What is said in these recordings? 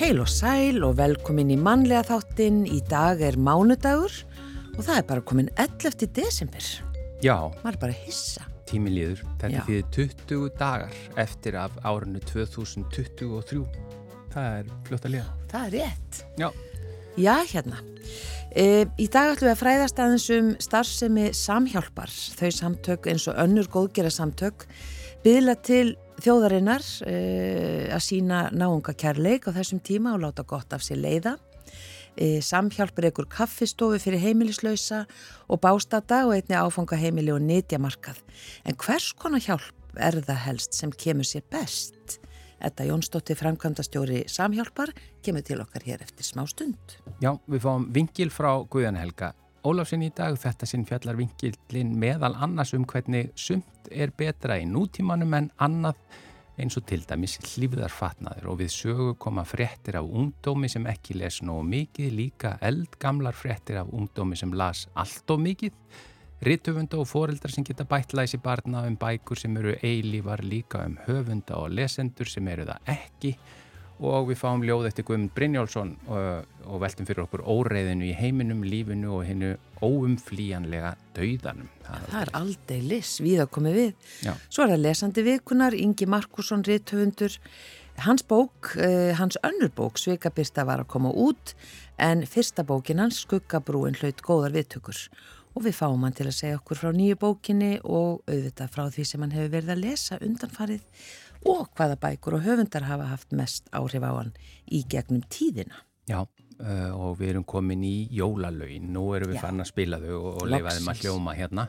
Heil og sæl og velkomin í mannlega þáttinn. Í dag er mánudagur og það er bara komin 11. desember. Já. Er bara hissa. Tími líður. Þetta fyrir 20 dagar eftir af árinu 2023. Það er fljótt að liða. Það er rétt. Já. Já, hérna. E, í dag ætlum við að fræðast aðeins um starfsemi samhjálpar. Þau samtök eins og önnur góðgera samtök byðla til þjóðarinnar uh, að sína náunga kærleik á þessum tíma og láta gott af sér leiða. Uh, samhjálpur ykkur kaffistofu fyrir heimilislausa og bástata og einni áfanga heimili og nýtjamarkað. En hvers konar hjálp er það helst sem kemur sér best? Þetta Jónsdóttir framkvæmdastjóri Samhjálpar kemur til okkar hér eftir smá stund. Já, við fáum vingil frá Guðan Helga Ólafsson í dag. Þetta sinn fjallar vingilin meðal annars um hvernig sumt er betra í nútímanum en annað eins og til dæmis hlýfðarfatnaður og við sögu koma fréttir af ungdómi sem ekki les nógu mikið, líka eldgamlar fréttir af ungdómi sem las allt og mikið Rittöfunda og foreldrar sem geta bætlaðis í barna um bækur sem eru eilívar líka um höfunda og lesendur sem eru það ekki og við fáum ljóð eftir Guðmund Brynjálsson og, og veltum fyrir okkur óreiðinu í heiminum, lífinu og hennu óumflíjanlega dauðanum. Það, það er aldrei lis við að komi við. Já. Svo er það lesandi vikunar, Ingi Markusson, Rittöfundur. Hans bók, uh, hans önnur bók, Sveikabirsta var að koma út en fyrsta bókin hans, Skuggabrúin, hlaut góðar viðtökur og við fáum hann til að segja okkur frá nýju bókinni og auðvitað frá því sem hann hefur verið að lesa undanfarið og hvaða bækur og höfundar hafa haft mest áhrif á hann í gegnum tíðina. Já, uh, og við erum komin í jólalögin, nú erum við fann að spila þau og, og leifaðum að hljóma hérna,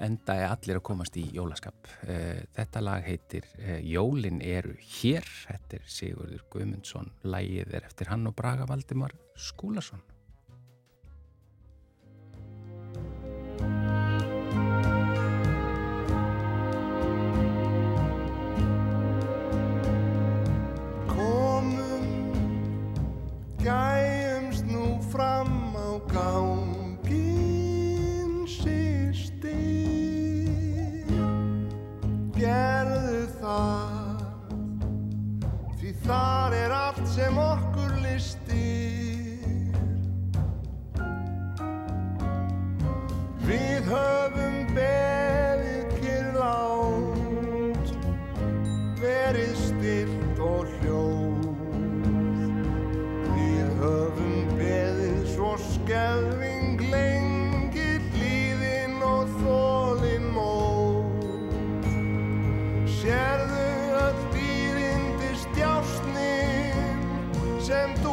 enda er allir að komast í jólaskap. Uh, þetta lag heitir uh, Jólin eru hér, þetta er Sigurður Guðmundsson, lægið er eftir hann og Braga Valdimar Skúlason. Það Því þar er allt sem okkur listir. Við höfum beðið kyrlátt Verið stilt og hljóð. Við höfum beðið svo skelving sem dúra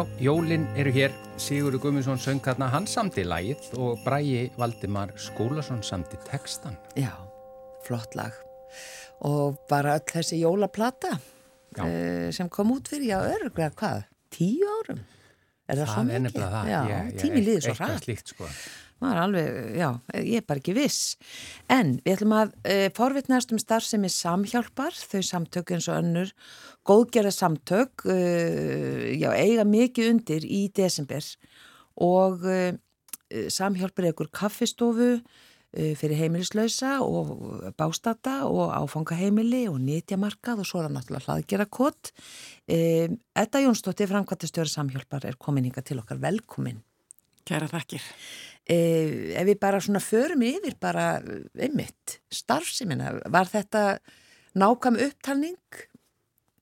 Já, jólinn eru hér, Sigurður Gumminsson söng þarna hans samti lagið og Bræi Valdimar Skúlason samti textan. Já, flott lag. Og bara öll þessi jólaplata uh, sem kom út fyrir, já, örglega hvað? Tíu árum? Er það, svo Það er mikið? nefnilega það. Já, tími líður svo eitthvað rætt. slíkt, sko. Maður er alveg, já, ég er bara ekki viss. En við ætlum að uh, forvitnast um starfsemi samhjálpar, þau samtök eins og önnur, góðgerða samtök, uh, já, eiga mikið undir í desember og uh, samhjálpar er ykkur kaffistofu uh, fyrir heimilislausa og bástata og áfangaheimili og nýtjamarkað og svo er það náttúrulega hlaðgera kott. Uh, Edda Jónsdóttir, framkvæmtastjóri samhjálpar, er komin hinga til okkar velkomin. Kæra þakkir. Eh, ef við bara svona förum yfir bara eh, einmitt starfsemina, var þetta nákvæm upptalning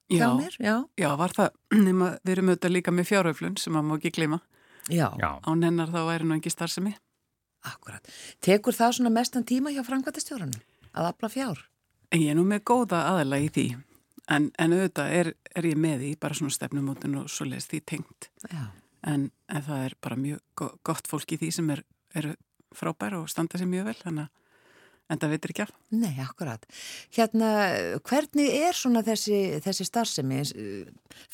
hjá Já, mér? Já. já, var það, nema við erum auðvitað líka með fjáröflun sem maður má ekki Já, Án hennar þá væri nú engi starfsemi. akkurat. Tekur það svona mestan tíma hjá framkvæmtastjórunum að afla fjár? En ég er nú með góða aðala í því. En, en auðvitað er, er ég með í bara svona stefnumótun og svo leist því tengt. Já. En, en það er bara mjög go- gott fólk í því sem er, er frábær og standa sér mjög vel. Þannig að en það veitir ekki af. Nei, akkurat. Hérna, hvernig er svona þessi, þessi starfsemi,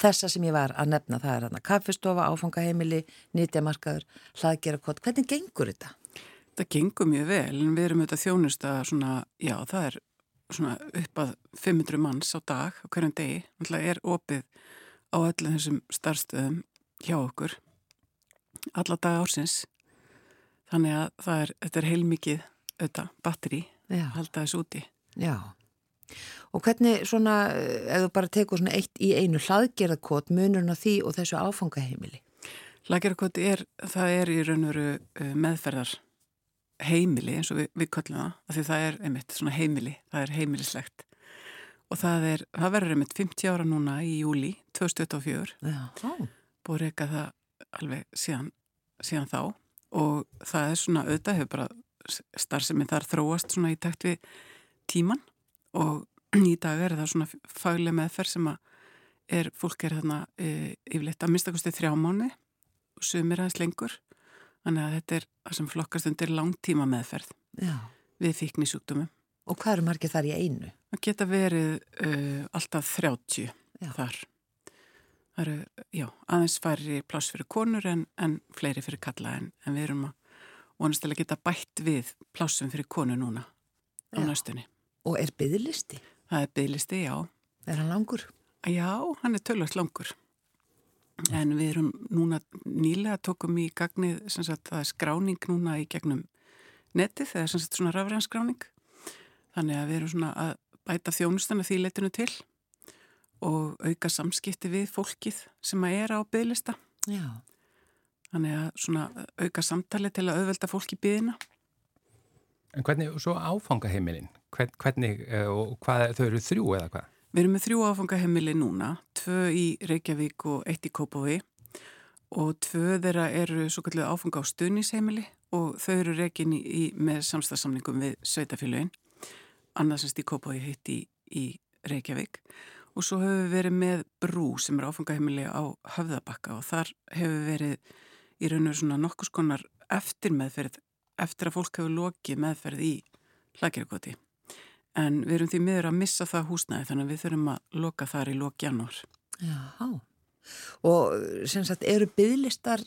þessa sem ég var að nefna, það er hérna kaffistofa, áfangaheimili, nýtjamarkaður, hlaðgera kott, hvernig gengur þetta? Það gengur mjög vel en við erum auðvitað þjónust að svona, já það er svona upp að 500 manns á dag á hverjum degi. Það er opið á öllum þessum starfstöðum hjá okkur alla dag ársins. Þannig að það er, þetta er heilmikið auðvitað, batteri, halda þessu úti. Já. Og hvernig svona, eh, ef þú bara tekur svona eitt í einu hlaðgerðakot, munurinn á því og þessu áfangaheimili? Lagerakoti er, það er í raun og veru uh, meðferðar heimili eins og við, við köllum það, af því það er einmitt svona heimili, það er heimilislegt. Og það er, það verður einmitt 50 ára núna í júli 2024, Já. búið reyka það alveg síðan, síðan þá og það er svona auðvitað hefur bara starfsemi þar þróast svona í takt við tíman og í dag er það svona faglega meðferð sem að er, fólk er þarna e, yfirleitt að minnstakosti þrjá mánu og sumir aðeins lengur þannig að þetta er það sem flokkast undir langtíma meðferð Já. við fíkni sjúkdómum. Og hvað eru margir þar í einu? Það geta verið uh, alltaf 30 Já. þar. Það eru, já, aðeins færri pláss fyrir konur en, en fleiri fyrir kalla en, en við erum að vonastilega geta bætt við plássum fyrir konu núna á Já. næstunni. Og er byðlisti? Það er bygglisti, já. Er hann langur? Já, hann er tölvöld langur. En við erum núna nýlega tókum í gagnið, sem sagt, það er skráning núna í gegnum netið, það er sem sagt svona rafræn skráning. Þannig að við erum svona að bæta þjónustana því leitinu til og auka samskipti við fólkið sem að er á bygglista. Já. Þannig að svona auka samtali til að auðvelda fólki byðina. en hvernig, svo áfangaheimilin, hvern, hvernig, eh, og hvað, þau eru þrjú eða hvað? Við erum með þrjú áfangaheimili núna, tvö í Reykjavík og eitt í Kópaví og tvö þeirra eru svo kallu áfanga á stuðnisheimili og þau eru reikin í, í, með samstagsamningum við sveitafélögin, annarsast í Kópaví heitt í, í Reykjavík og svo hefur við verið með brú sem er áfangaheimili á Höfðabakka og þar hefur verið í raun og svona nokkus konar eftir meðferð, eftir að fólk hefur lokið meðferð í hlagerikoti. En við erum því miður að missa það húsnæði þannig að við þurfum að loka þar í lok janúar. Já. Og sem sagt, eru byðlistar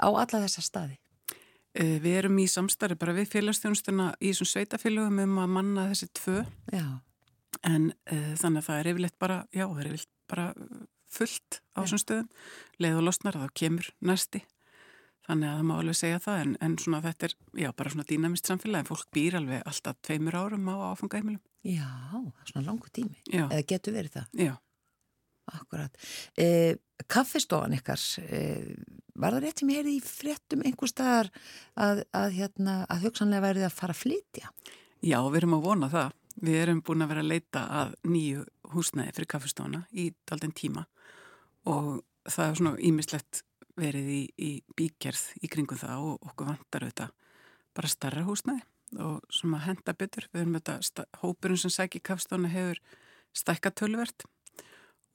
á alla þessa staði? Eh, Við erum í samstarfi bara við félagsþjónustuna í þessum sveitafélögum um að manna þessi tvö Já. En uh, þannig að það er yfirleitt bara, já, það er yfirleitt bara fullt á þessum stöðum. Leið og losnar þá kemur næsti. Þannig að það má alveg segja það en, en svona þetta er, já, bara svona dýnamist samfélag en fólk býr alveg alltaf tveimur árum á áfangaheimilum. Já, svona langu tími. Já, Eða getur verið það? já. Akkurat. Eh, kaffistofan ykkar, eh, var það rétt sem ég heyrði í fréttum einhver staðar að, að, hérna, að hugsanlega værið að fara að flytja? Já, við erum að vona það. Við erum búin að vera að leita að nýju húsnæði fyrir kaffestofana í daldinn tíma og það er svona ímislegt verið í, í bíkerð í kringum það og okkur vantar auðvitað bara starra húsnæði og svona henda betur. Við erum auðvitað, hópurinn sem sækir kaffestofana hefur stækka tölvert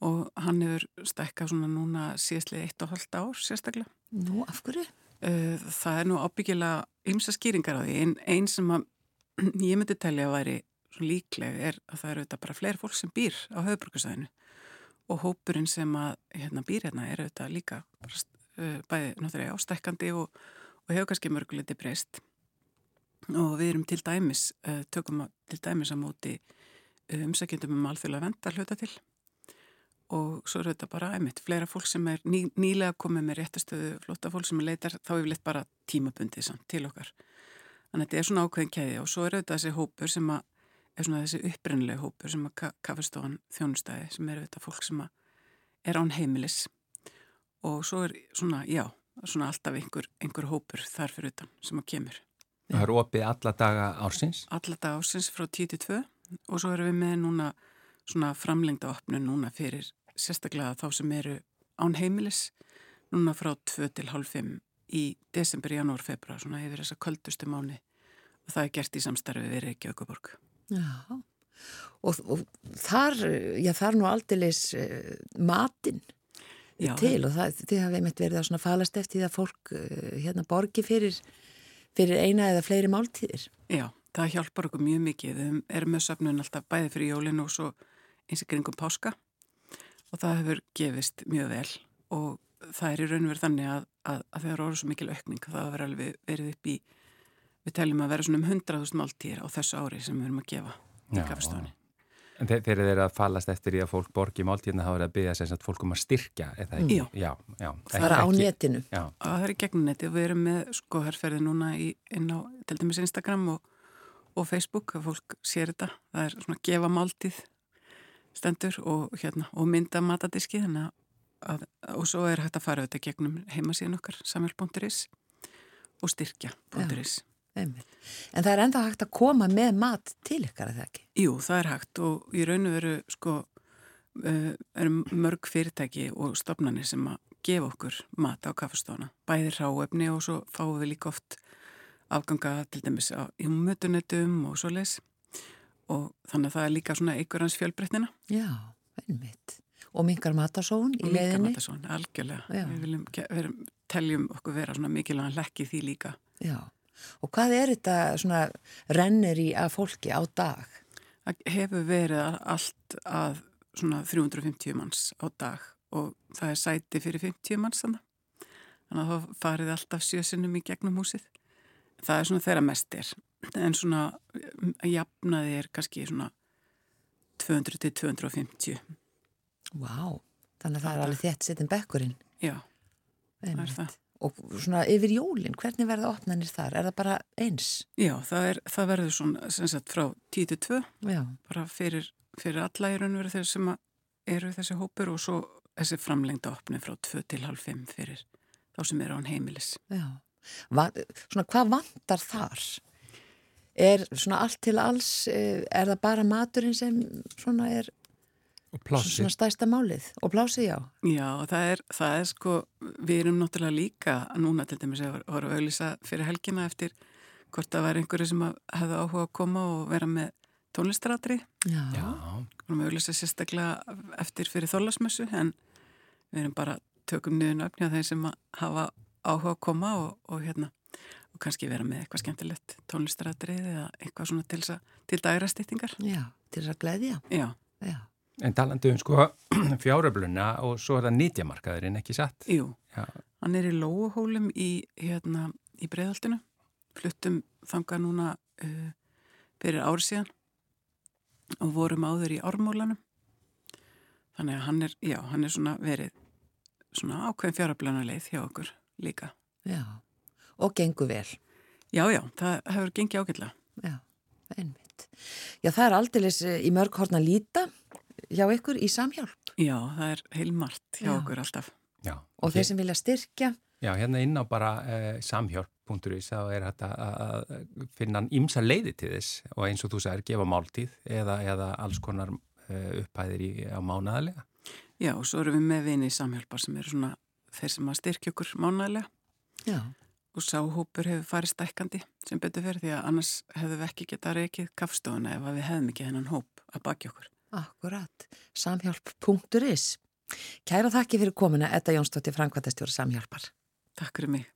og hann hefur stækkað svona núna síðastlega eitt og hálft ár sérstaklega. Nú, af hverju? Uh, Það er nú ábyggilega ymsa skýringar á því. Einn ein sem að ég myndi telja að væri líkleg er að það eru auðvitað bara fleiri fólk sem býr á höfuborgarsæðinu og hópurinn sem að hérna, býr hérna er auðvitað líka bara, uh, bæði náttúrulega ástækkandi og, og hefur kannski mörguleiti breyst. Og við erum til dæmis uh, tökum til dæmis að móti uh, umsækjendum um alþjóðlega vendar hluta til. Og svo er þetta bara einmitt fleira fólk sem er ný, nýlega komið með réttastöðu flotta fólk sem leitar þá er við leitt bara tímabundið samt til okkar. Þannig að þetta er svona ákveðin kæði og svo er þetta þessi hópur sem að er svona þessi upprennilegu hópur sem að kaffestofan þjónustæði sem eru þetta fólk sem er án heimilis og svo er svona, já, svona alltaf einhver, einhver hópur þar fyrir utan sem að kemur. Það er opið alla daga ársins? Alla daga ársins frá 10-2 og svo erum við með núna svona framlengda opnun núna fyrir sérstaklega þá sem eru án heimilis núna frá 2 til halv 5 í desember, janúar, februar svona yfir þessa köldustu mánu og það er gert í samstarfi við Reykjavíkuborg. Já, og, og þar, já þar nú aldeilis uh, matinn til og það, þið hafið einmitt verið að svona falast eftir því að fólk uh, hérna borgi fyrir, fyrir eina eða fleiri máltíðir. Já, það hjálpar okkur mjög mikið. Við erum með söfnun alltaf bæði fyrir jólinu og svo eins og kringum páska og það hefur gefist mjög vel og það er í raun og verið þannig að, að, að það eru orðið svo mikil aukning það hefur alveg verið upp í við teljum að vera svona um 100.000 máltíðir á þessu ári sem við erum að gefa í Já. kaffestofunni. En þeir, þeir eru að fallast eftir í að fólk borgi máltíðina þá er að byggja sem sagt fólk um að styrkja eða ekki? Já. Já, já. Það er á Ekki- netinu. Já, Og það er í gegnum neti og við erum með sko herrferði núna í, inn á til dæmis Instagram og, og Facebook að fólk sér þetta. Það er svona gefa máltíð stendur og, hérna, og mynda matadiski þannig að, og svo er hægt að fara þetta gegnum heimasíðan okkar samhjálp.is og styrkja.is. Einmitt. En það er enda hægt að koma með mat til ykkar, eða ekki? Jú, það er hægt og í raun og veru sko uh, eru mörg fyrirtæki og stopnarnir sem að gefa okkur mat á kaffestofana. Bæði ráefni og svo fáum við líka oft afganga til dæmis á, mötunetum og svo leis og þannig að það er líka svona einhver hans fjölbreytnina. Já, einmitt. Og mingar matasón í líka leiðinni? matasón, algjörlega. Já. Við viljum, ge- við erum- teljum okkur vera svona mikilvægan lekki því líka. Já. Og hvað er þetta svona rennir í að fólki á dag? Það hefur verið allt að svona 350 manns á dag og það er sæti fyrir 50 manns þannig. Þannig að þá farið alltaf sjösinnum í gegnum húsið. Það er svona þeirra mest er. En svona jafnaði er kannski svona 200 til 250. Vá, þannig að það er alveg þétt setjum bekkurinn. Já, það er Einmitt. það. Og svona yfir jólinn, hvernig verða opnanir þar? Er það bara eins? Já, það, er, það verður svona sem sagt frá 10 til 2 Já, bara fyrir, fyrir alla í raun og veru þeir sem eru þessi hópur og svo þessi framlengda opni frá 2 til halv 5 fyrir þá sem eru án heimilis. já. Va svona hvað vantar þar? Er svona allt til alls, eh, er það bara maturinn sem svona er og plássið. svona stæsta málið? Og plásið, já. Já, það er, það er sko, við erum náttúrulega líka núna til dæmis að voru að auðlýsa fyrir helgina eftir hvort það væri einhverju sem að hefðu áhuga að koma og vera með tónlistaratri. Já. Já, Við erum að auðlýsa sérstaklega eftir fyrir þólasmessu en við erum bara tökum niður nöfni á þeim sem hafa áhuga að koma og, og hérna og kannski vera með eitthvað skemmtilegt tónlistaratrið eða eitthvað svona til, til dægrastýttingar. Já, til þess að gleðja. Já, Já. En talandi um sko fjáröfluna og svo er það nýtjamarkaðurinn ekki satt? jú. Já, Hann er í Lóuhólum í, hérna, í Breiðaltinu. Fluttum þanga núna uh, fyrir árið síðan og vorum áður í Ármólanum. Þannig að hann er, já, hann er svona verið svona ákveðin fjáröflana leið hjá okkur líka. Já. Og gengur vel. Já, já, það hefur gengið ágætlega. Já, einmitt. Já, það er aldeilis eh, í mörg horn að líta hjá ykkur í samhjálp. Já, það er heilmart hjá Já. okkur alltaf. já. Og Hér- þeir sem vilja styrkja, Já, hérna inn á bara uh, samhjálp.is þá er þetta að að finna ímsa leiði til þess og eins og þú sagðir gefa máltíð eða, eða alls konar uh, upphæðir í, á mánaðalega. Já, og svo erum við með vini í samhjálpar sem eru svona þeir sem að styrkja okkur mánægilega. já, og sáhópur hefur farið stækkandi sem betur fyrir því að annars hefðum við ekki getað reykið kaffstofuna ef að við hefðum ekki þennan hóp að baki okkur. Akkurat. samhjálp.is. Kæra þakki fyrir komuna, Edda Jónsdóttir, Frankvæntastjóra Samhjálpar. Takk fyrir mig.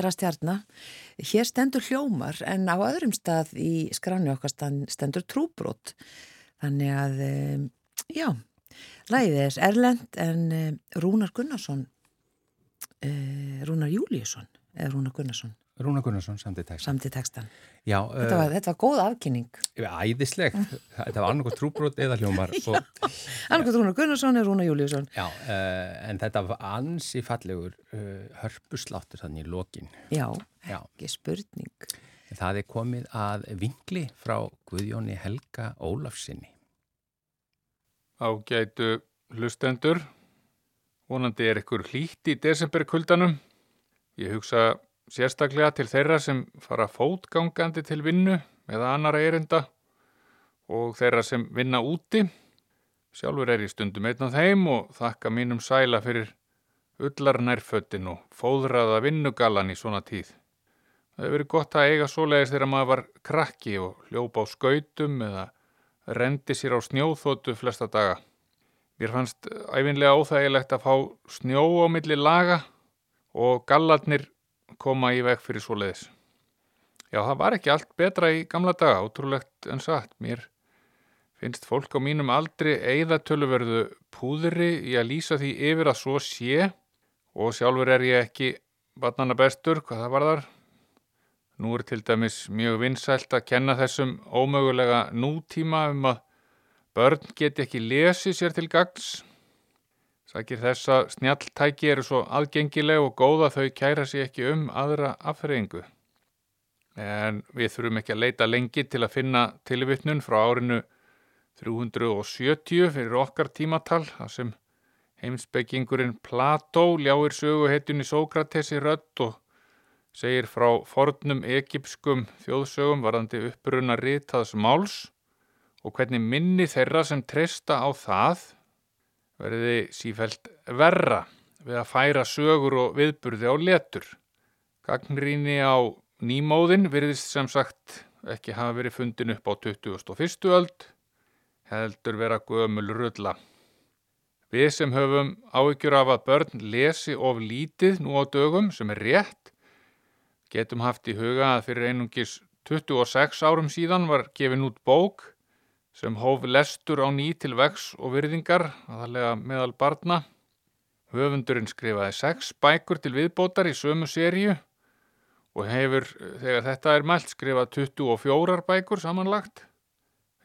Undrastjarnar. Hér stendur hljómar en á öðrum stað í skráni okkar stendur trúbrót. Þannig að, já, læðið er Erlend en Rúnar Gunnarsson, Rúnar Júliusson eða Rúnar Gunnarsson. Rúnar Gunnarsson samtið textan. Samtið textan. Já. Þetta var, uh, þetta var góð afkynning. Æðisleg. Þetta var annarkoð trúbrót eða hljómar. Annarkoð Rúnar Gunnarsson eða Rúnar Júliusson. Já, uh, en þetta var ansi fallegur uh, hörpusláttur þannig í lokin. Já, Já, ekki spurning. Það er komið að vingli frá Guðjóni Helga Ólafsinni. Ágætu hlustendur, vonandi er ykkur hlýtt í desemberkuldanum Ég hugsa sérstaklega til þeirra sem fara fótgangandi til vinnu eða annara erinda og þeirra sem vinna úti. Sjálfur er ég stundum einn á þeim og þakka mínum sæla fyrir ullarnærföttin og fóðraða vinnugalan í svona tíð. Það hefur verið gott að eiga svoleiðis þegar maður var krakki og hljópa á skautum eða rendi sér á snjóþótu flesta daga. Mér fannst æfinlega óþægilegt að fá snjó á milli laga og gallarnir koma í veg fyrir svoleiðis. Já, það var ekki allt betra í gamla daga, ótrúlegt en satt. Mér finnst fólk á mínum aldri eigðatölverðu púðri í að lýsa því yfir að svo sé og sjálfur er ég ekki vatnana bestur, hvað það var þar. Nú er til dæmis mjög vinsælt að kenna þessum ómögulega nútíma um að börn geti ekki lesið sér til gags. Sækir þessa snjalltæki eru svo aðgengileg og góða þau kæra sér ekki um aðra afþreyingu. En við þurfum ekki að leita lengi til að finna tilvittnun frá árinu 370 fyrir okkar tímatal, þar sem heimsbyggingurinn Plató ljáir söguhetjunni Sókratesi rött og segir frá fornum egypskum þjóðsögum varandi uppruna ritaðs máls og hvernig minni þeirra sem treysta á það verði sífælt verra við að færa sögur og viðburði á letur. Gagnrýni á nýmóðin virðist sem sagt ekki hafa verið fundin upp á 21. öld, heldur vera gömul rulla. Við sem höfum áhyggjur af að börn lesi of lítið nú á dögum sem er rétt, getum haft í huga að fyrir einungis 26 árum síðan var gefin út bók sem hóf lestur á ný til vex og virðingar, aðalega meðal barna. Höfundurinn skrifaði sex bækur til viðbótar í sömu sériu og hefur, þegar þetta er mælt, skrifað 24 bækur samanlagt.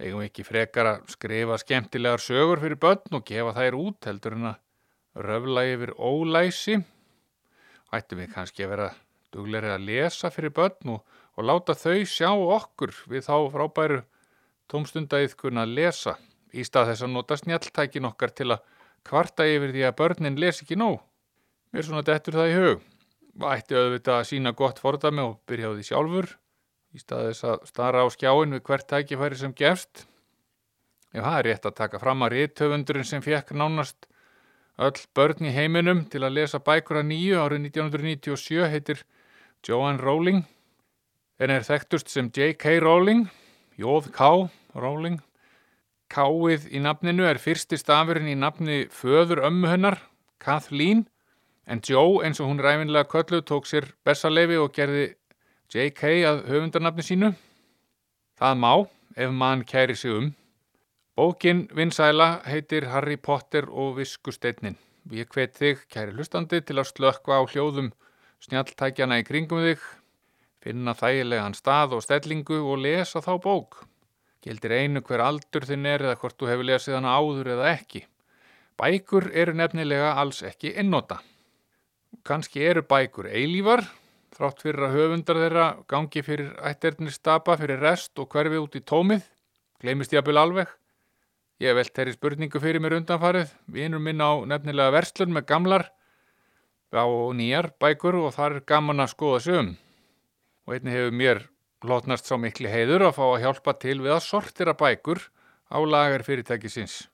Eigum ekki frekar að skrifa skemmtilegar sögur fyrir börn og gefa þær út heldur en að röfla yfir ólæsi. Ættum við kannski að vera dugleri að lesa fyrir börn og, og láta þau sjá okkur við þá frábæru tómstundæðkun að lesa í stað þess að nota snjalltækin okkar til að kvarta yfir því að börnin les ekki nóg. Mér svona dettur það í hug. Ætti auðvitað að sína gott fordami og byrja á því sjálfur í stað þess að stara á skjáin við hvert tækifæri sem gefst. Já, það er rétt að taka fram að réttöfundurinn sem fekk nánast öll börn í heiminum til að lesa bækur að nýju árið 1997 heitir Joanne Rowling en er þekktust sem J.K. Rowling, J.K. Rowling. K-ið í nafninu er fyrsti stafurinn í nafni föður ömmu hennar, Kathleen, en Joe eins og hún ræfinlega köllu tók sér bessaleifi og gerði J.K. að höfundarnafni sínu. Það má ef mann kæri sig um. Bókin vinsæla heitir Harry Potter og Viskusteinnin. Ég hvet þig, kæri hlustandi, til að slökka á hljóðum snjalltækjana í kringum þig, finna þægilegan stað og stellingu og lesa þá bók. Gildir einu hver aldur þinn er eða hvort þú hefur lesið hana áður eða ekki. Bækur eru nefnilega alls ekki innota. Kanski eru bækur eilívar, þrátt fyrir að höfundar þeirra gangi fyrir ætternir stapa fyrir rest og hverfi út í tómið, gleimist ég að byrja alveg. Ég velt þeirri spurningu fyrir mér undanfarið, vinur minn á nefnilega verslun með gamlar á nýjar bækur og þar er gaman að skoða sig um. Og einni hefur mér lotnast sá mikli heiður að fá að hjálpa til við að sortira bækur á lagar fyrirtækisins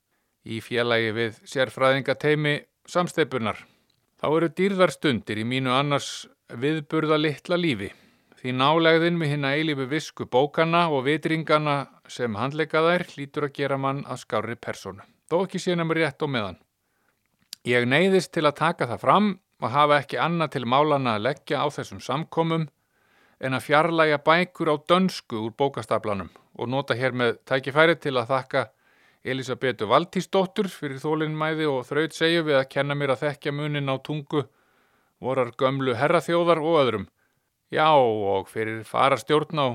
í félagi við sérfræðingateimi samsteipunar. Þá eru dýrðarstundir í mínu annars viðburða litla lífi. Því nálegðin við hinn að eilífi visku bókana og vitringana sem handleika þær lítur að gera mann að skári persónu. Þó ekki sínum rétt og meðan. Ég neyðist til að taka það fram og hafa ekki annað til málana að leggja á þessum samkomum en að fjarlæga bækur á dönsku úr bókastaplanum og nota hér með tækifæri til að þakka Elisabetu Valtísdóttur fyrir þólinnmæði og þraut segju við að kenna mér að þekkja munin á tungu vorar gömlu herraþjóðar og öðrum. Já og fyrir farastjórn á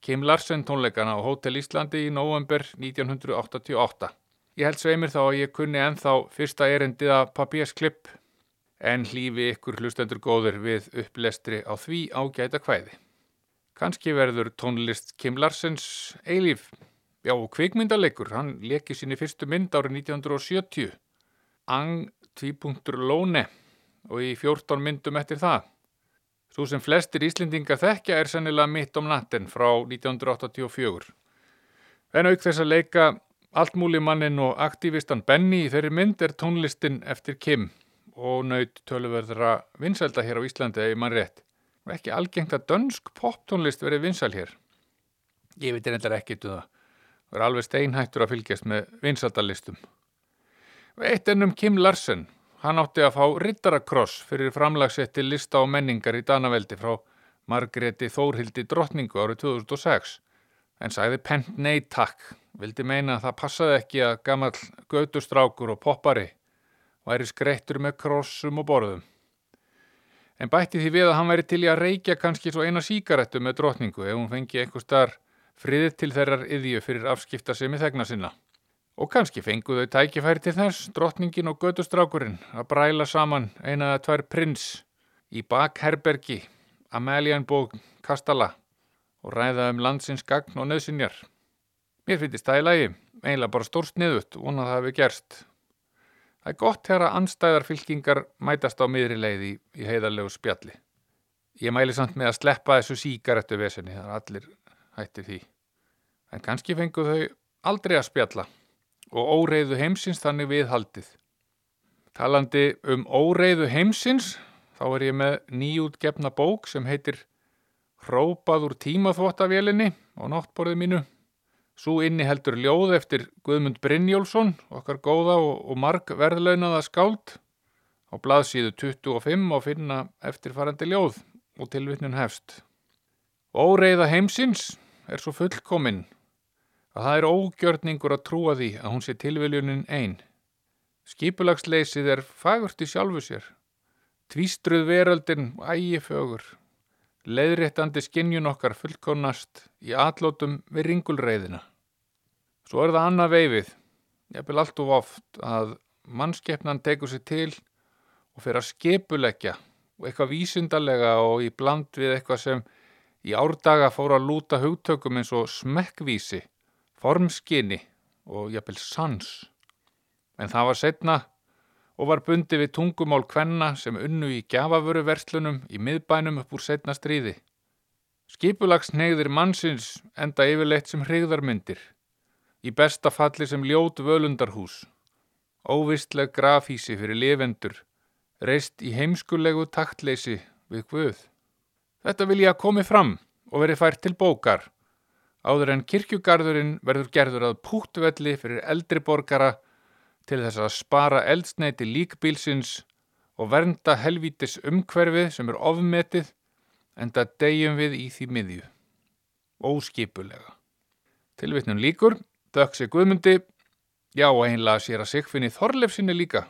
Kim Larsen tónleikana á Hotel Íslandi í november 1988. Ég held sveimir þá að ég kunni enþá fyrsta erindið að papírsklipp en hlýfi ykkur hlustendur góður við upplestri á því ágæta kvæði. Kanski verður tónlist Kim Larsens eilíf. Já, kvikmyndalegur, hann leki síni fyrstu mynd árið 1970. Ang 2.lóne og í 14 myndum eftir það. Svo sem flestir Íslendingar þekkja er sennilega mitt om natten frá 1984. En auk þess að leika altmúlimannin og aktivistan Benny í þeirri mynd er tónlistin eftir Kim og naut töluverðra vinsælda hér á Íslandi eða mann rétt. Og ekki algengt að dönsk poptónlist verið vinsæl hér. Ég veit reyndar ekkit um það. Það er alveg steinhættur að fylgjast með vinsældalistum. Eitt ennum Kim Larsen. Hann átti að fá Riddarakross fyrir framlagsetti lista og menningar í Danaveldi frá Margreti Þórhildi drottningu árið 2006. En sagði pent nei takk. Vildi meina að það passaði ekki að gammal gödustrákur og poppari væri skreittur með krossum og borðum. En bætti því við að hann væri til í að reykja kannski svo eina síkarettu með drotningu ef hún fengi einhver starf friðið til þeirrar yðju fyrir afskipta sem í þegna sinna. Og kannski fengu þau tækifæri til þess, drotningin og gödustrákurinn, að bræla saman eina eða tvær prins í bakherbergi, Amelianbók Kastala og ræða um landsins gagn og nöðsinjar. Mér finnst það í lagi, eiginlega bara stór sniðut, vonað það hefur gerst. Það er gott þegar að anstæðar fylkingar mætast á miðri leiði í, heiðarlegu spjalli. Ég mæli samt með að sleppa þessu síkarettu vesenni, það er allir hætti því. En kannski fengu þau aldrei að spjalla og óreiðu heimsins þannig viðhaldið. Talandi um óreiðu heimsins, þá er ég með nýjútgefna bók sem heitir Hrópað úr tímaþvóttavélinni á náttborðið mínu. Svo inni heldur ljóð eftir Guðmund Brynjólfsson, okkar góða og, og marg verðlaunaða skáld. Á blaðsíðu 25 og finna eftirfarandi ljóð og tilvittnun hefst. Óreiða heimsins er svo fullkominn að það er ógjörningur að trúa því að hún sé tilviljunin einn. Skipulagsleysið er fagurt í sjálfu sér. Tvístruð veröldin ægifögur. Leðréttandi skinnjun okkar fullkomnast í atlótum við ringulreiðina. Svo er það annað veifið. Ég vil allt of oft að mannskeppnan tekur sér til og fyrir að skipuleggja og eitthvað vísindarlega og í bland við eitthvað sem í árdaga fór að lúta hugtökum eins og smekkvísi, formskinni og jafnvel sans. En það var setna og var bundi við tungumál kvenna sem unnu í gjafavöruverslunum í miðbænum upp úr setna stríði. Skipulags neyðir mannsins enda yfirleitt sem hrigðarmyndir, í besta falli sem ljót völundarhús, óvistleg grafísi fyrir lifendur, reist í heimskulegu taktleysi við Guð. Þetta vil ég að komi fram og veri fært til bókar, áður en kirkjugarðurinn verður gerður að pútvelli fyrir eldri borgara til þess að spara eldsneiti líkbílsins og vernda helvítis umhverfið sem er ofmetið en það degjum við í því miðju. Óskipulega. Tilvittnum líkur, döksi Guðmundi, já einlega sér að Sigfinni Þorlefsinni líka.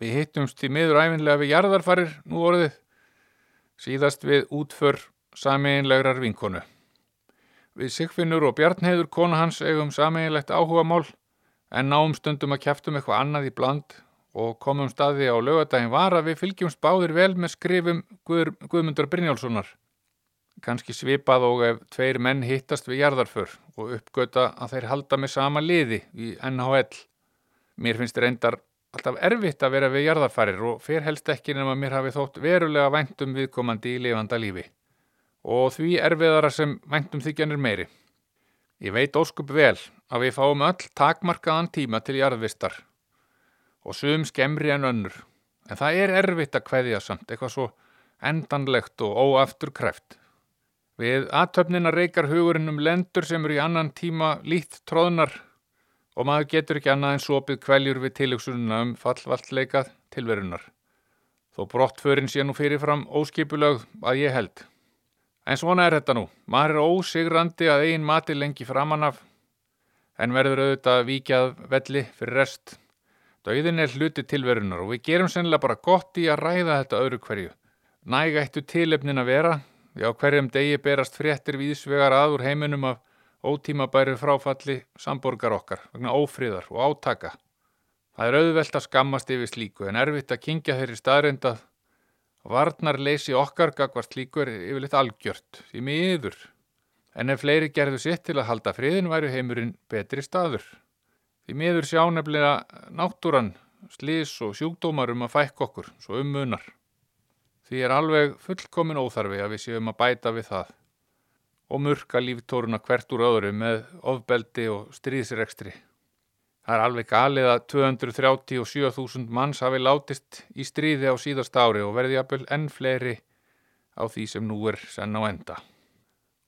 Við hittumst í miður æfinlega við jarðarfarir nú orðið, síðast við útför sameinlegrar vinkonu. Við Sigfinnur og Bjarnheiður kona hans eigum sameinlegt áhuga mál en náum stundum að kæftum eitthvað annað í bland og komum staði á lögadagin var að við fylgjumst báðir vel með skrifum Guð, Guðmundar Brynjálssonar. Kanski svipað og ef tveir menn hittast við jarðarför og uppgöta að þeir halda með sama liði í NHL. Mér finnst reyndar alltaf erfitt að vera við jarðarfarir og fer helst ekki nema mér hafi þótt verulega væntum viðkomandi í lifanda lífi. Og því erfiðara sem væntum þykjanir meiri. Ég veit óskup vel að við fáum öll takmarkaðan tíma til jarðvistar og sum skemmri en önnur. En það er erfitt að kveðja samt, eitthvað svo endanlegt og óaftur kreft. Við aðtöfnina reykar hugurinn um lendur sem eru í annan tíma lít tróðnar og maður getur ekki annað en sopið kvæljur við tilugsununa um fallvallleikað tilverunar. Þó brottförin sé nú fyrirfram óskipulögð að ég held. En svona er þetta nú. Maður er ósigrandi að eigin mati lengi framan af en verður auðvitað vikjað velli fyrir rest. Dauðin er hluti tilverunar og við gerum sennilega bara gott í að ræða þetta öðru hverju. Næga eittu tilefnin að vera, já hverjum degi berast fréttir víðsvegar aður heiminum af ótímabæru fráfalli samborgar okkar vegna ófríðar og átaka. Það er auðvelt að skammast yfir slíku en erfitt að kingja þeirri staðrindað Varnar leysi okkar gagvart líkur yfirleitt algjört, því miður. En ef fleiri gerðu sitt til að halda friðin væru heimurinn betri staður. Því miður sjá nefnilega náttúran, slís og sjúkdómar um að fækka okkur, svo um munar. Því er alveg fullkomin óþarfi að við séum að bæta við það og murka líftóruna hvert úr öðru með ofbeldi og stríðsrekstri. Það er alveg galið að 237.000 manns hafi látist í stríði á síðast ári og verði jafnvel enn fleiri á því sem nú er senn á enda.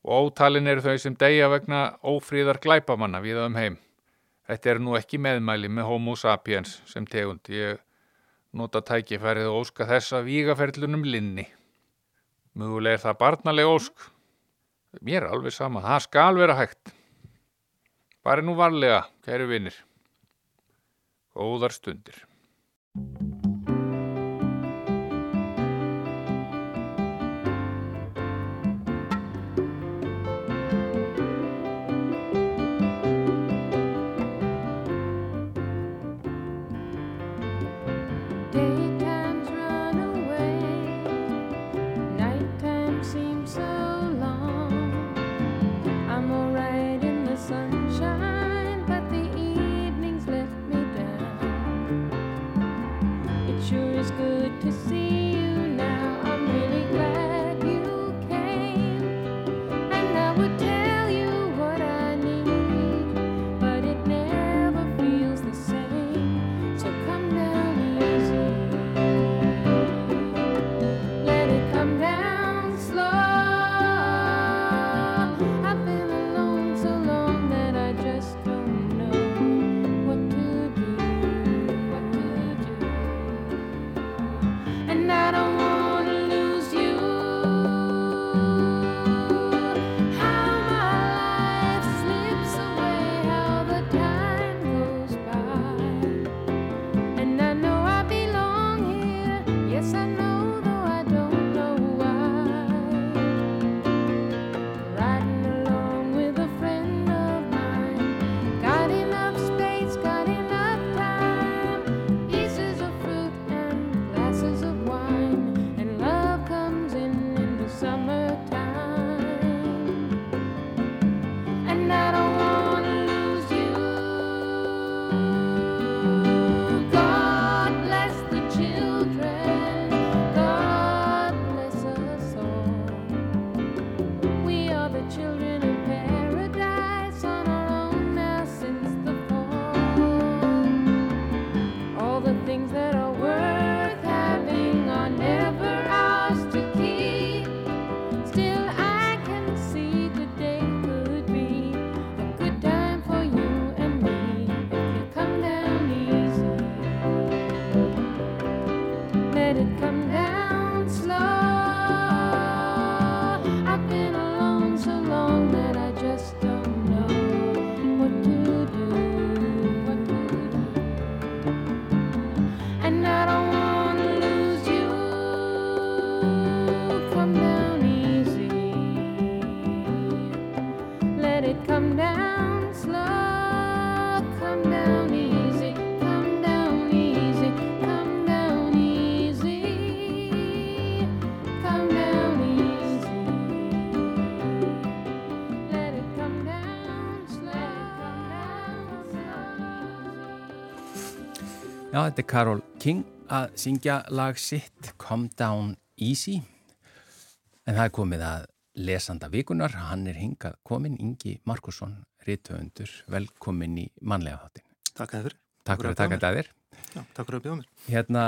Og ótalin eru þau sem deyja vegna ófríðar glæpamanna við um heim. Þetta er nú ekki meðmæli með homo sapiens sem tegund. Ég nota tækifærið og óska þessa vígaferlunum linni. Möguleg er það barnaleg ósk. Mér er alveg sama, það skal vera hægt. Bara nú varlega, kæru vinnir. Góðar stundir. Já, þetta er Karol King að syngja lag sitt Calm Down Easy en það er komið að lesanda vikunar, hann er hingað komin Ingi Markusson, rítöfundur velkomin í manlega þáttin Takk að þér. Takk fyrir að taka þetta að þér Já, takk fyrir að bjóða mér. Hérna,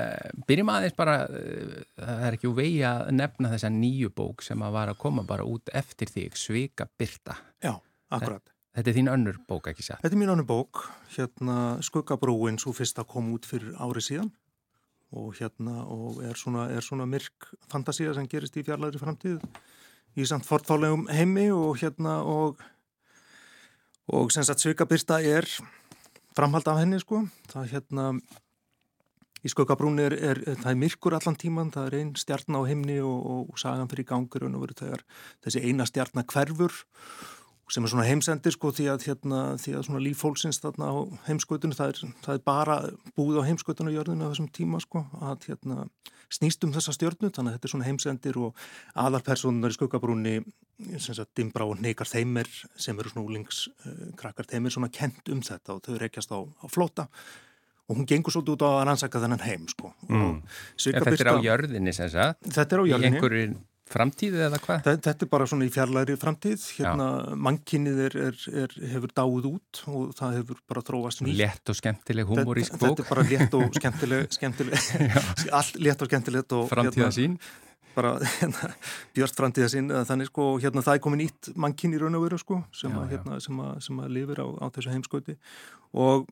uh, byrjum aðeins bara uh, það er ekki úr vegi að nefna þessa nýju bók sem að var að koma bara út eftir þig, Svika Byrta Já, akkurat. Þetta er þín önnur bók, ekki satt? Þetta er mín ánum bók, hérna Skuggabrúin, svo fyrsta kom út fyrir ári síðan. Og hérna og er svona, er svona myrk fantasía sem gerist í fjarlæri framtíð í samt fortfálegum heimi. Og hérna og og sem sagt Svigabyrsta er framhald af henni sko. Það hérna í Skuggabrún er, er, er það er myrkur allan tíman, það er einn stjarn á heimni og, og sagan fyrir gangur og verið þegar þessi eina stjarn hverfur sem er svona heimsendir sko því að, hérna, því að svona lífólsins þarna á heimskautunum það það er bara búið á heimskautunum á jörðinu á þessum tíma sko að hérna, snýst um þessa stjörnu þannig að þetta er svona heimsendir og aðalpersonunar í skuggabrúni sem sagt Dimbra og Neikar Þeimir sem eru svona úlingskrakkar uh, þeim er svona kent um þetta og þau reykjast á, á flóta og hún gengur svolítið út á að rannsaka þennan heim sko. Mm. og þetta er á jörðinni sem sagt, þetta er á jörðinni framtíð eða hvað? Þe- Þetta er bara svona í fjarlæri framtíð, hérna mannkinnið er, er, er, hefur dáið út og það hefur bara þróast nýtt. Létt og skemmtileg humorísk bók, Þetta er bara létt og skemmtileg, skemmtileg allt létt og skemmtilegt og framtíða sín. bara hérna, björst framtíða sín eða þannig sko, hérna það er komið nýtt mannkinn í raun og veru sko, sem, Já, að, hérna, sem, að, sem að lifir á, á þessu heimskauti. Og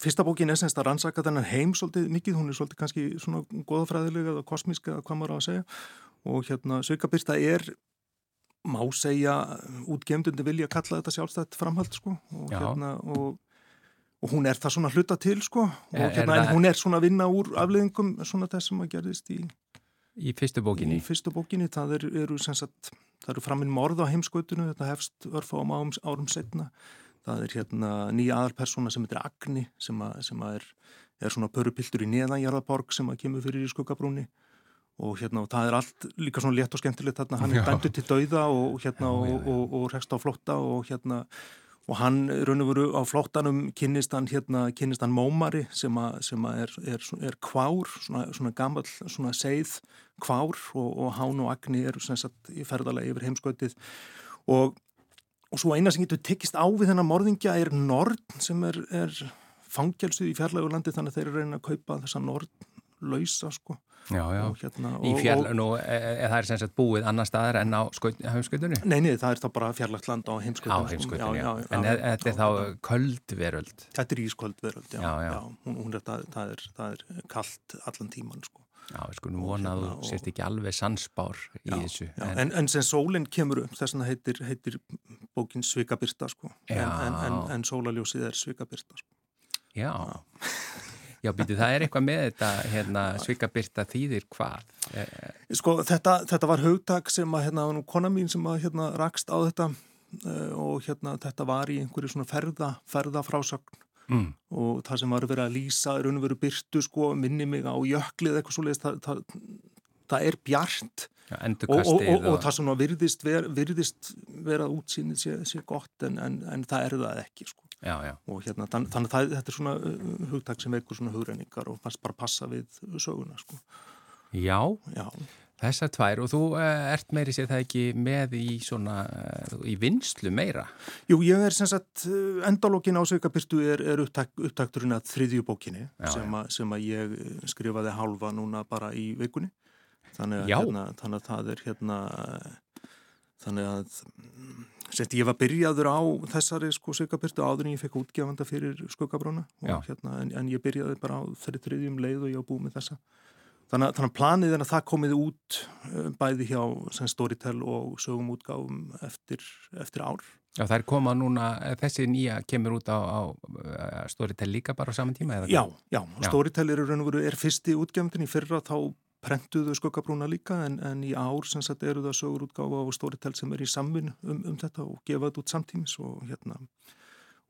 fyrsta bókin er semst að rannsaka þennan heim svolítið mikið, hún er svolítið kannski svona goðafræðilega eða kosmíska eða hvað maður á að segja og hérna Sveikabyrsta er má segja útgemdundi vilja kalla þetta sjálfstætt framhald sko? Og Já. hérna og Og hún er það svona hluta til sko? Og Er- er hérna, það- hún er svona að vinna úr afleðingum svona þess sem að gerðist í, Í fyrstu bókinni. í fyrstu bókinni, það er, eru sem sagt, það eru framinn morð á heimskautinu, þetta hefst örfáum árum, árum setna, það er hérna nýja aðalpersona sem heitir Agni sem, að, sem að er, er svona pörupiltur í neðanjarðaborg sem að kemur fyrir í skuggabrúni og hérna og það er allt líka svona létt og skemmtilegt þarna, hann er dæmdur til dauða og hérna Já, og, já, já. og, og, og rekst á flotta og hérna og hann raun og veru á flottanum kynnist hann hérna, kynnist hann Mómari sem, a, sem a er, er, er kvár svona, svona gammal, svona seið kvár og, og Hán og Agni eru sem sagt í ferðalagi yfir heimskautið. Og, og svo eina sem getur tekist á við þennan morðingja er Nord sem er, er fangelsuð í fjarlægur landi þannig að þeir eru reyna að kaupa þessa Nord lausa sko Já, já. og hérna Í og- fjall, og- nú, e, e, það er sem sagt búið annar staðar en á haugskautunni? Nei, nei, það er þá bara fjarlægt land á heimskautunum Á sko. heimskautunni, já. Já, já, En e- þetta er þá já. köld veröld. Þetta er ísköld veröld, já. Já. Hún, hún er, það, það, er, það er kallt allan tíman, sko. Já, við skulum Og vona að hérna, sért ekki alveg sannspár í þessu. Já, en, en sem sólinn kemur upp, þess vegna heitir, heitir bókin Svikabyrsta, sko. En, en, en, en sólaljósið er Svikabyrsta, sko. já. Já, býtu, það er eitthvað með þetta, hérna, svikabyrta þýðir hvað? E, Sko, þetta, þetta var hugtak sem að, hérna, kona mín sem að, hérna, rakst á þetta uh, og, hérna, þetta var í einhverju svona ferða, ferðafrásögn mm, og það sem var verið að lýsa er raun og veru byrtu, sko, minni mig á jöklið eitthvað svo leiðist, það, það, það er bjart já, og, og, og, og það sem virðist, ver, virðist vera útsýnið sé, sé gott en, en, en það er það ekki sko. Já, já. og hérna, þann, þannig að þetta er svona uh, hugtak sem veikur svona hugreiningar og fannst bara passa við söguna sko. Já, Já, þessar tvær og þú uh, ert meiri sér það ekki með í svona, uh, í vinslu meira. Jú, ég er sem sagt, uh, endalókin á Sveikabyrstu er, er upptak, upptakturinn að þriðju bókinni sem, a, sem að ég skrifaði hálfa núna bara í vikunni. Þannig að, hérna, þannig að það er hérna, þannig að semst, ég var byrjaður á þessari sko Sveikabyrstu áður en ég fekk útgefanda fyrir skuggabróna hérna, en, en ég byrjaði bara á þeirri þriðjum leið og ég var búið með þessa. Þannig þannig að planið er að það komið út uh, bæði hjá sem Storytel og sögum útgáfum eftir, eftir ár. Já, það er koma núna, eh, þessi nýja kemur út á, á uh, Storytel líka bara á saman tíma Já, já, Já. Storytel er, er fyrsti útgefndin í fyrra þá prentuðu skuggabrúna líka en, en í ár sem sagt eru það sögur útgáfa á Storytel sem er í samvinn um, um þetta og gefa þetta út samtímis og hérna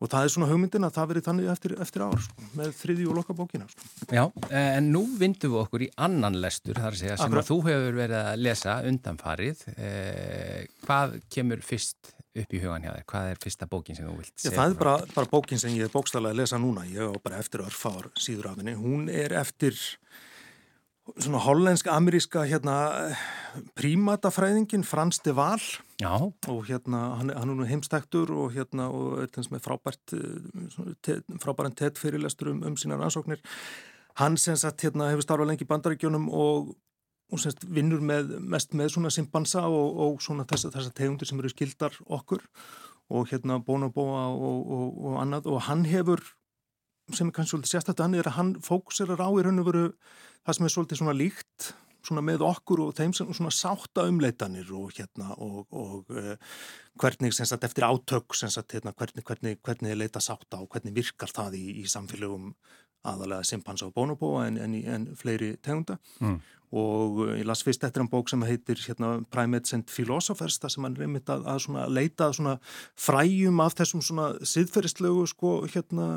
og það er svona hugmyndin að það verið þannig eftir, eftir ár sko, með þriðju og loka bókina sko. Já, en nú vindum við okkur í annan lestur, þar að segja, sem að þú hefur verið að lesa undanfarið. Eh, hvað kemur fyrst upp í hugan hjá þér? Hvað er fyrsta bókin sem þú vilt Já, segja? það er bara, bara bókin sem ég er bókstæðlega að lesa núna ég á bara eftir örfár síður af henni hún er eftir svona hollensk-ameríska hérna prímatafræðingin Frans de Waal. Já, og hérna hann, hann er nú heimstæktur og hérna og er þess með frábært eh, te- frábæran tett fyrirlestur um, um sína rannsóknir. Hann sem sagt hérna hefur starfað lengi í bandaríkjónum og, og sem sagt vinnur með, mest með svona simpansa og, og svona þessa, þessa tegundir sem eru skildar okkur og hérna bonobóa og, og, og annað. Og hann hefur sem er kannski svolítið sérstætt hann er að hann fókusirar á í raun og veru það sem er svolítið svona líkt svona með okkur og þeim sem svona sátta umleitanir og hérna og, og uh, hvernig sem sagt eftir átök sem sagt hérna hvernig, hvernig, hvernig er leita sátta og hvernig virkar það í, í samfélögum aðalega simpansa og bonobóa en, en, en fleiri tegunda Mm. Og uh, ég las fyrst eftir hann bók sem heitir hérna, Primates and Philosophers það sem hann er einmitt að, að svona, leita svona fræjum af þessum svona siðferðislegu sko hérna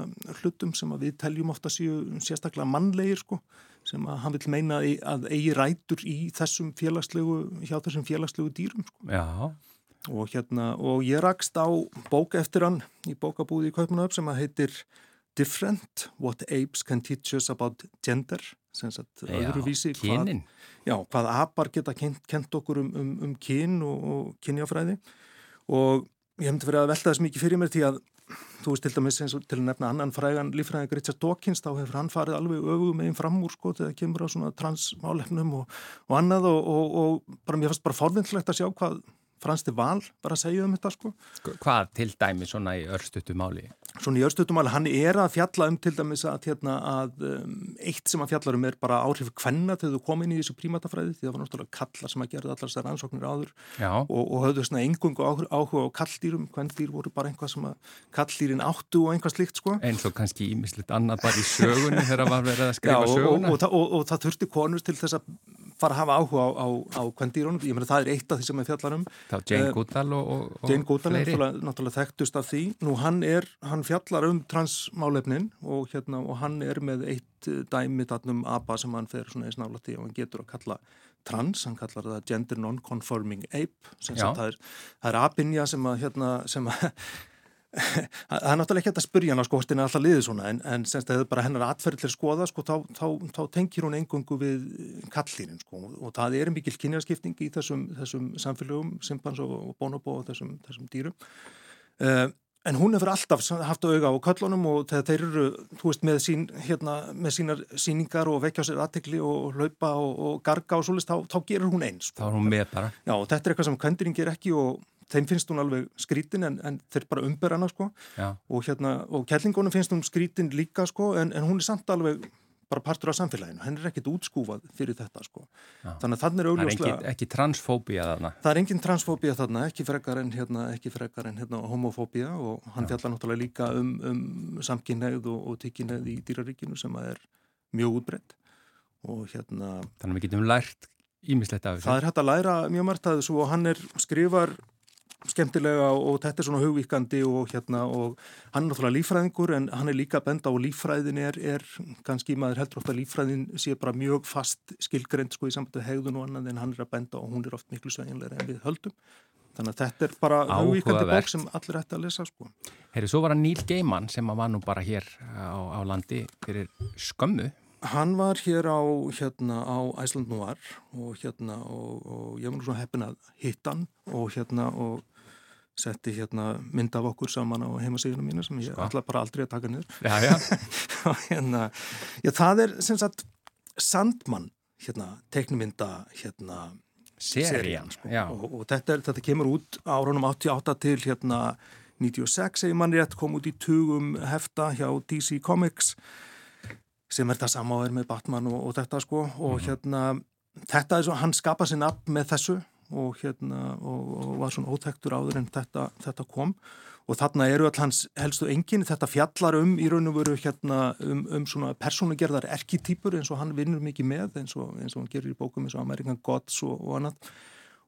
hlutum sem við teljum ofta séu sérstaklega mannlegir sko sem að hann vil meina að eigi rætur í þessum félagslegu hjá þessum félagslegu dýrum sko. og hérna og ég rakst á bók eftir hann í bókabúði í Kaupmannöf sem að heitir different, what apes can teach us about gender, sem sagt öðruvísi, hvað, hvað apar geta kent, kent okkur um, um, um kyn og, og kynjafræði og ég hefndi verið að velta þess mikið fyrir mér því að þú veist til dæmis eins og til að nefna annan frægan lífræðing Richard Dawkins, þá hefur hann farið alveg öfugum meginn fram úr sko þegar kemur á svona transmálefnum og, og annað og, og, og bara mér fannst bara fórvindslegt að sjá hvað Fransti Val bara að segja um þetta sko. Hvað til dæmi svona í örstutu máli? Svona í örstutumæli, hann er að fjalla um til dæmis að, hérna, að um, eitt sem að fjallar um er bara áhrif kvenna þegar þú kom inn í þessu prímatafræði því það var náttúrulega kallar sem að gera allar þessar ansóknir áður og, og höfðu svona engungu áhuga á kalldýrum, kvenndýr voru bara einhvað sem að kalldýrin áttu og einhvað slikt sko. Eins og kannski ímislit annað bara í sögunni þegar var verið að skrifa Já, söguna. Og, og, og það þurfti konur til þess að fara að hafa áhuga á, á, á kvenndýrunum, ég meina það er eitt af því sem við fjallar um. Þá Jane Goodall og, og, og Jane Goodall er náttúrulega þekktust af því. Nú hann er, hann fjallar um transmálefnin og hérna og hann er með eitt eh, dæmi þannum ABBA sem hann fer svona eins nála því og hann getur að kalla trans, hann kallar það gender non-conforming ape, sem það er, það er apinja sem að hérna, sem að það er náttúrulega ekki hægt að spyrja hana sko hvort henni alltaf liðið svona en, en semst að það er bara hennar atferð til að skoða sko þá, þá, þá tengir hún engungu við kallýrin sko og það er mikil kynjaskipting í þessum, þessum samfélögum, simpans og, og bonobo og þessum, þessum dýrum. Uh, en hún hefur alltaf haft auga á köllunum og þeir eru þú veist með, sín, hérna, með sínar síningar og vekja á sér aðtekli og hlaupa og, og garga og svolítið þá, þá gerur hún eins sko. Þá er hún með bara. Já, og þetta er eitthvað sem kvendurinn ger ekki og þeim finnst hún alveg skrítin en, en þeir bara umber hana sko Já. og, hérna, og kellingunum finnst hún skrítin líka sko en, en hún er samt alveg bara partur af samfélaginu, henn er ekkit útskúfað fyrir þetta sko. Já. Þannig að þannig er Það er augljóslega, ekki, transfóbía þarna. það er engin transfóbía þarna, ekki frekar en, hérna, ekki frekar en hérna, homofóbía og hann fjallar náttúrulega líka um, um samkynneið og, og tykkinneið í dýraríkinu sem að er mjög útbreytt og hérna Þannig að við getum lært ímislegt af þessu. það er hægt að læra mjög margt að þessu og hann er skrifar skemmtilega og þetta er svona hugvíkandi og hérna og hann er náttúrulega lífræðingur en hann er líka að benda að lífræðin er, er kannski maður heldur oft að lífræðin sé bara mjög fast skilgrend sko í sambandi hegðun og annað en hann er að benda og hún er oft miklu sveginlega en við höldum. Þannig að þetta er bara hugvíkandi bók sem allir ætti að lesa sko. Herri, svo var hann Níl Geimann sem að var nú bara hér á, á landi fyrir skömmu. Hann var hér á, hérna, á Æsland Noir og hérna og, og ég var nú svona heppin að hitta hann og hérna og setti hérna mynd af okkur saman á heimasíðunum mínu sem ég Sko. ætla bara aldrei að taka niður. Já, já. og hérna, já það er sem sagt Sandmann, hérna, teiknumynda, hérna, Serían. sko. Og, og þetta, er, þetta kemur út árunum 88 til hérna 96 segir mann rétt kom út í tugum hefta hjá DC Comics sem er það sama og er með Batman og, og þetta sko. Og hérna þetta er svo, hann skapa sér nafn með þessu og hérna og, og var svona óþektur áður en þetta, þetta kom. Og þarna eru all hans helstu engin þetta fjallar um í raun og veru hérna um, um svona persónugerðar erkitýpur eins og hann vinnur mikið með eins og, eins og hann gerir í bókum eins og American Gods og, og annað.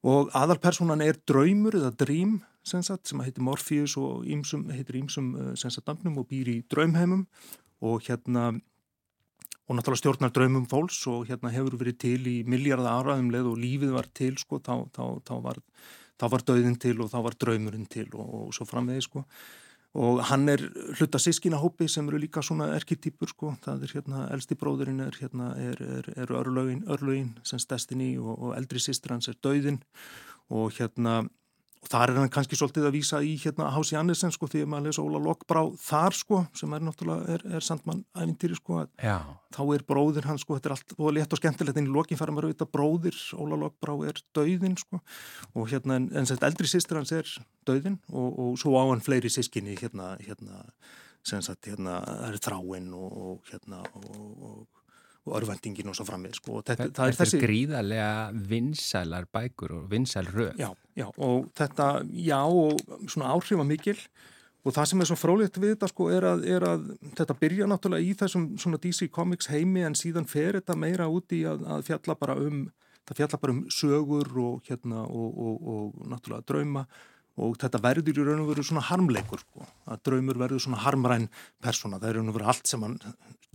Og aðalpersonan er draumur eða dream sem, sagt, sem heitir Morpheus og ýmsum, heitir ímsum dömnum og býr í draumheimum. Og hérna og náttúrulega stjórnar draumum fólks og hérna hefur verið til í milljarða áraðum leið og lífið var til sko, þá, þá, þá, var, þá var döðin til og þá var draumurinn til og, og svo framvegi sko. Og hann er hluta sískinahópi sem eru líka svona erkitýpur sko, það er hérna elsti bróðurinn er hérna er, er, er örlögin, örlögin sem Destiny og, og eldri sýstir hans er döðin og hérna og þar er hann kannski svolítið að vísa í hérna Hási Annesen sko því að maður lesa Óla Lokbrá þar sko sem er náttúrulega er, er Sandmann æfintýri sko að Já. þá er bróðir hann sko, þetta er allt og létt og skemmtilegt en í lokin fara maður auðvitað bróðir Óla Lokbrá er döðin sko og hérna en, en sett eldri sýstir hans er döðin og, og svo á hann fleiri sískinni hérna, hérna sem sagt hérna, það er þráinn og, og hérna og, og og örvendingin og svo framvið sko. þetta, Þetta er þessi gríðarlega vinsælar bækur og vinsæl röð. já, já, og þetta, já og svona áhrifa mikil og það sem er svo frólikt við þetta sko er að, er að þetta byrja náttúrulega í þessum svona DC Comics heimi en síðan fer þetta meira út í að, að fjalla bara um það fjalla bara um sögur og hérna og, og, og náttúrulega drauma og þetta verður í raun og veru svona harmleikur sko, að draumur verður svona harmræn persóna, það er raun og veru allt sem hann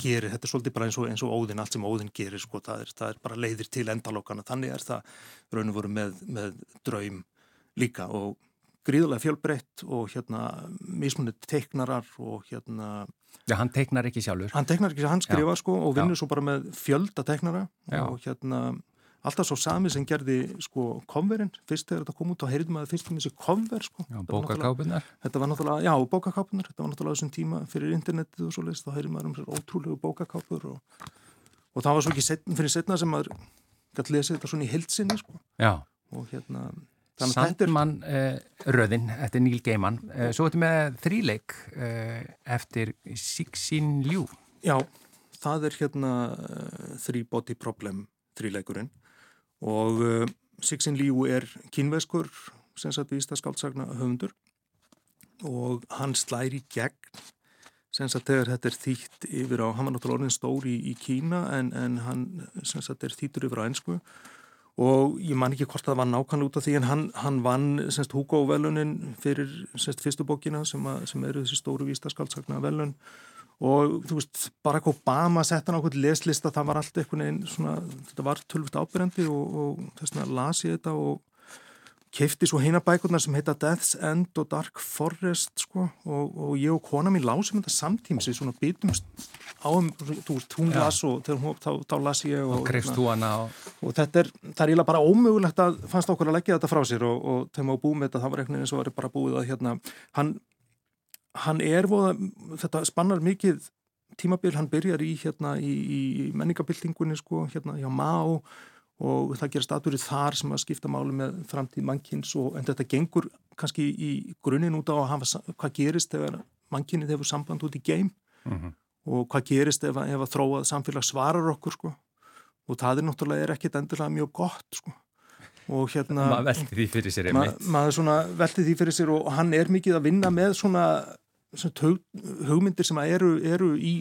gerir, þetta er svolítið bara eins og, eins og óðinn, allt sem óðinn gerir sko, það er, það er bara leiðir til endalókana, þannig er það raun og veru með, með draum líka. Og gríðulega fjölbreytt og hérna mismunið teiknarar og hérna Já, hann teiknar ekki sjálfur. hann teiknar ekki, hann skrifa sko og vinnur Já. svo bara með fjölda teiknara. Já. og hérna alltaf svo sami sem gerði sko coverinn, fyrst þegar þetta kom út þá heyrði maður fyrst um þessi cover sko Já, bókakápunar. Þetta var náttúrulega, já, bókakápunar, þetta var náttúrulega þessum tíma fyrir internetið og svo leist, þá heyrði maður um sér ótrúlegu bókakápur og, og það var svo ekki setn, fyrir setna sem maður gæti lesið þetta svona í heilsinni, sko, Já. og hérna, að þetta er, Sandmann uh, Röðin, eftir Níl Geimann. Uh, svo ertu með þríleik uh, eftir Sixin Liu. já, það er hérna uh, Three Body Problem þríleikurinn og uh, Sixin Liu er kínveskur, sem sagt vísta skáldsagna höfundur og hann slæri gegn sem sagt þegar þetta er þýtt yfir á, hann var náttúrulega orðin stór í, í Kína en, en hann sem sagt er þýttur yfir á ennsku og ég man ekki hvort það var nákvæmlega út af því en hann, hann vann semst Hugo velunin fyrir semst fyrstu bókina sem, að, sem eru þessi stóru vístaskáldsagna velun og þú veist, Barack Obama sett hann á hvern leslista, það var allt einhvern veginn svona, þetta var tölvut ábyrjandi og, og þess vegna las ég þetta og kefti svo heina bækurnar sem heita Death's End og Dark Forest sko. Og, og ég og kona mín lásum þetta samtíms við svona bytumst á um, þú veist, hún las og þegar þá, þá las ég og, Og á... og þetta er, það er eiginlega bara ómögulegt að fannst okkur að leggja þetta frá sér og, og þegar maður búið með þetta, það var einhvern veginn eins og var bara búið að hérna, hann, hann er voða, þetta spannar mikið tímabil, hann byrjar í hérna í, í menningabildingunni sko, hérna hjá Mao og það gerast atbyrðið þar sem að skipta máli með framtíð mannkins og en þetta gengur kannski í grunninn út á sa- hvað gerist þegar mannkinnið hefur samband út í geim Mhm. og hvað gerist ef, ef að þróað samfélag svarar okkur sko. Og það er náttúrulega er ekkit endilega mjög gott sko. Og hérna Maður velti því fyrir sér ma því fyrir sér og hann er mikið að vinna með svona, hugmyndir sem að eru, eru í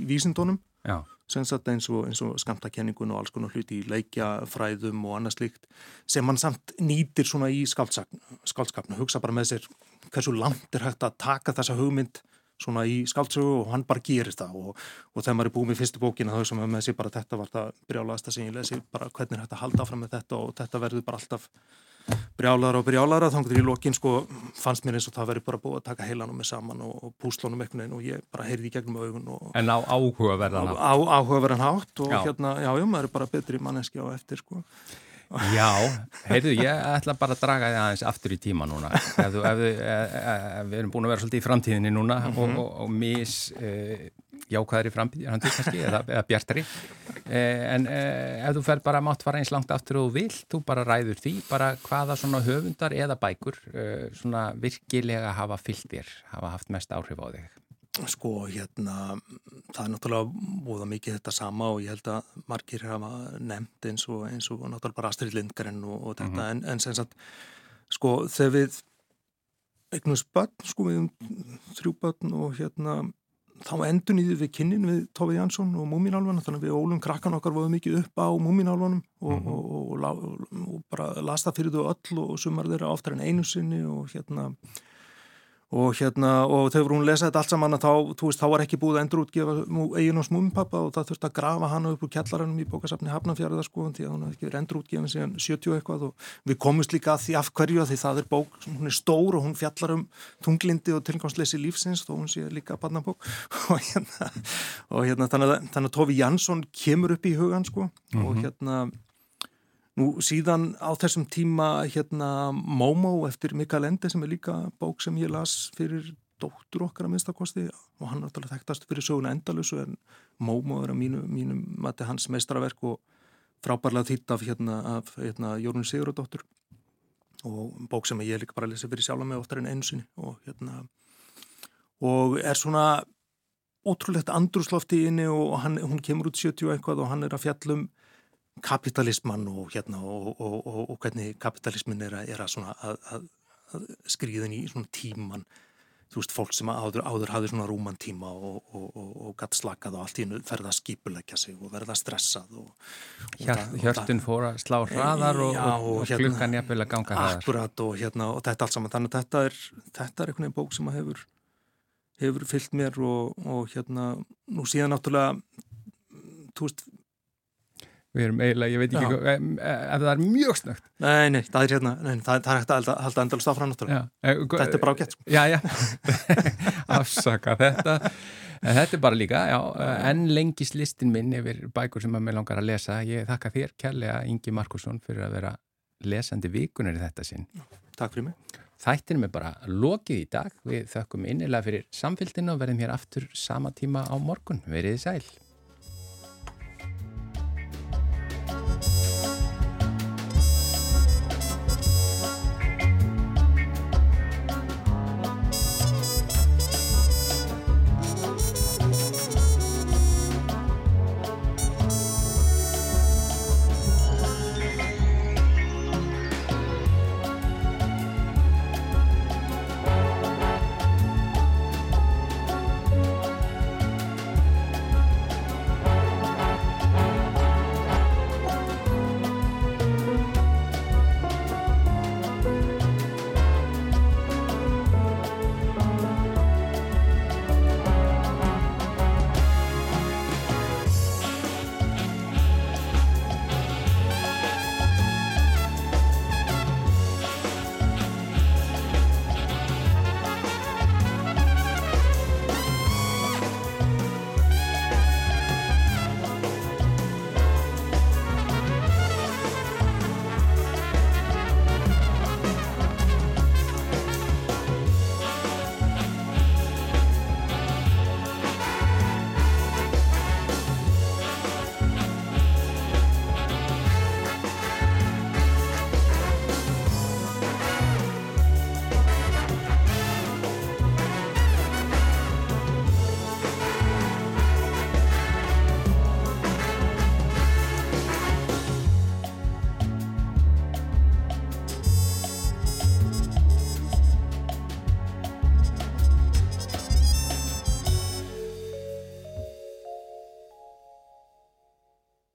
sagt eins og, og skamtakenningun og alls konar hluti í leikjafræðum og annað slíkt sem hann samt nýtir svona í skáldsskapnu, hugsa bara með sér hversu langt er hægt að taka þessa hugmynd svona í skáldsögu og hann bara gerir það. Og, og þegar maður er búið með fyrstu bókina þá sem maður með sér bara þetta var það brjálaðasta sem ég lesi bara hvernig er hægt að halda áfram með þetta? Og þetta verður bara alltaf brjálaðara og brjálaðara þá í lokin sko fannst mér eins og það verður bara búið að taka heilanum með saman og, og púslunum einhvern veginn og ég bara heyrði í gegnum augun og En á áhugaverðan á, á áhugaverðan hátt og Já. hérna, já, já, maður er bara betri manneski á eftir, sko. Já, heyrðu, ég ætla bara að draga þið aðeins aftur í tíma núna. Ef, þú, ef, ef, ef, ef við erum búin að vera svolítið í framtíðinni núna og, og, og mis uh, jákvæðar í framtíðinni kannski, eða, eða bjartari. Uh, en uh, ef þú fer bara mátt fara eins langt aftur og vilt, þú bara ræður því, bara hvaða svona höfundar eða bækur uh, svona virkilega hafa fyllt þér, hafa haft mest áhrif á þig. Sko, hérna, það er náttúrulega búða mikið þetta sama og ég held að margir hafa nefnt eins og, eins og náttúrulega bara Astrid Lindgren og, og þetta, en, en sem sagt, sko, þegar við eignumst börn, sko, við þrjú börn og hérna, þá endur nýðið við kynnin við Tófi Jansson og Múminálfana, þannig að við ólum krakkan okkar voru mikið upp á Múminálfanum og, og, og, og, lá- og bara las það fyrir þau öll og sumar þeirra oftar en einu sinni og hérna, og hérna, og þegar hún lesa þetta allt saman að þá, þú veist, þá var ekki búið að endur útgefa eigin og smúmipappa og það þurfti að grafa hana upp úr kjallaranum í bókasafni Hafnafjörða sko, því að hún hefði ekki endur útgefin síðan 70 og eitthvað og við komumst líka að því af hverju að því það er bók, hún er stór og hún fjallar um tunglindi og tilgangsleysi lífsins þó hún sé líka barnabók. Og hérna, og hérna þannig að, að Tófi Jansson kemur upp í hugan sko, og hérna Nú síðan á þessum tíma hérna Momo eftir Mikael Ende sem er líka bók sem ég las fyrir dóttur okkar að minnstakosti og hann er alltaf þekktast fyrir söguna endalusu en Momo er að mínu, mínu hans meistaraverk og frábærlega þýtt af hérna, af, hérna Jórun Sigurðardóttur. Og bók sem ég líka bara lesi fyrir sjálf með oftar en einu sinni og hérna og er svona ótrúlegt andrúslofti inni og hann, hún kemur út 70 og eitthvað og hann er að fjallum kapitalismann og hérna og, og, og, hvernig kapitalismin er er að, að, að, að skrýðin í tíman þú veist, fólk sem áður, áður hafði svona rúman tíma og, og, og, og gatt slakað og allt í hennu ferða að skipuleggja sig og verða stressað Hjart, hjörtun fór að slá hraðar og, hérna- klukkan jafnvel að ganga hraðar. Akkurat og hérna og þetta allt saman, þannig að þetta er þetta er einhvern veginn bók sem að hefur hefur fyllt mér og, og hérna nú síðan náttúrulega þú veist Við erum eiginlega, ég veit ekki, hvað- eh, ef það er mjög snögt. Nei, nei, það er hérna, nei, það, það er hægt að halda, endalust áfram náttúrulega. Þetta er bara ágætt, sko. Já, já, afsaka þetta. En þetta er bara líka, já, en lengist listin minn yfir bækur sem að mér langar að lesa. Ég þakka þér kærlega, Ingi Markusson, fyrir að vera lesandi vikunar í þetta sinn. Takk fyrir mig. Þættinum er bara lokið í dag. Við þökkum innilega fyrir samfélginu og verðum hér aftur sama tíma á morgun. Verið sæl.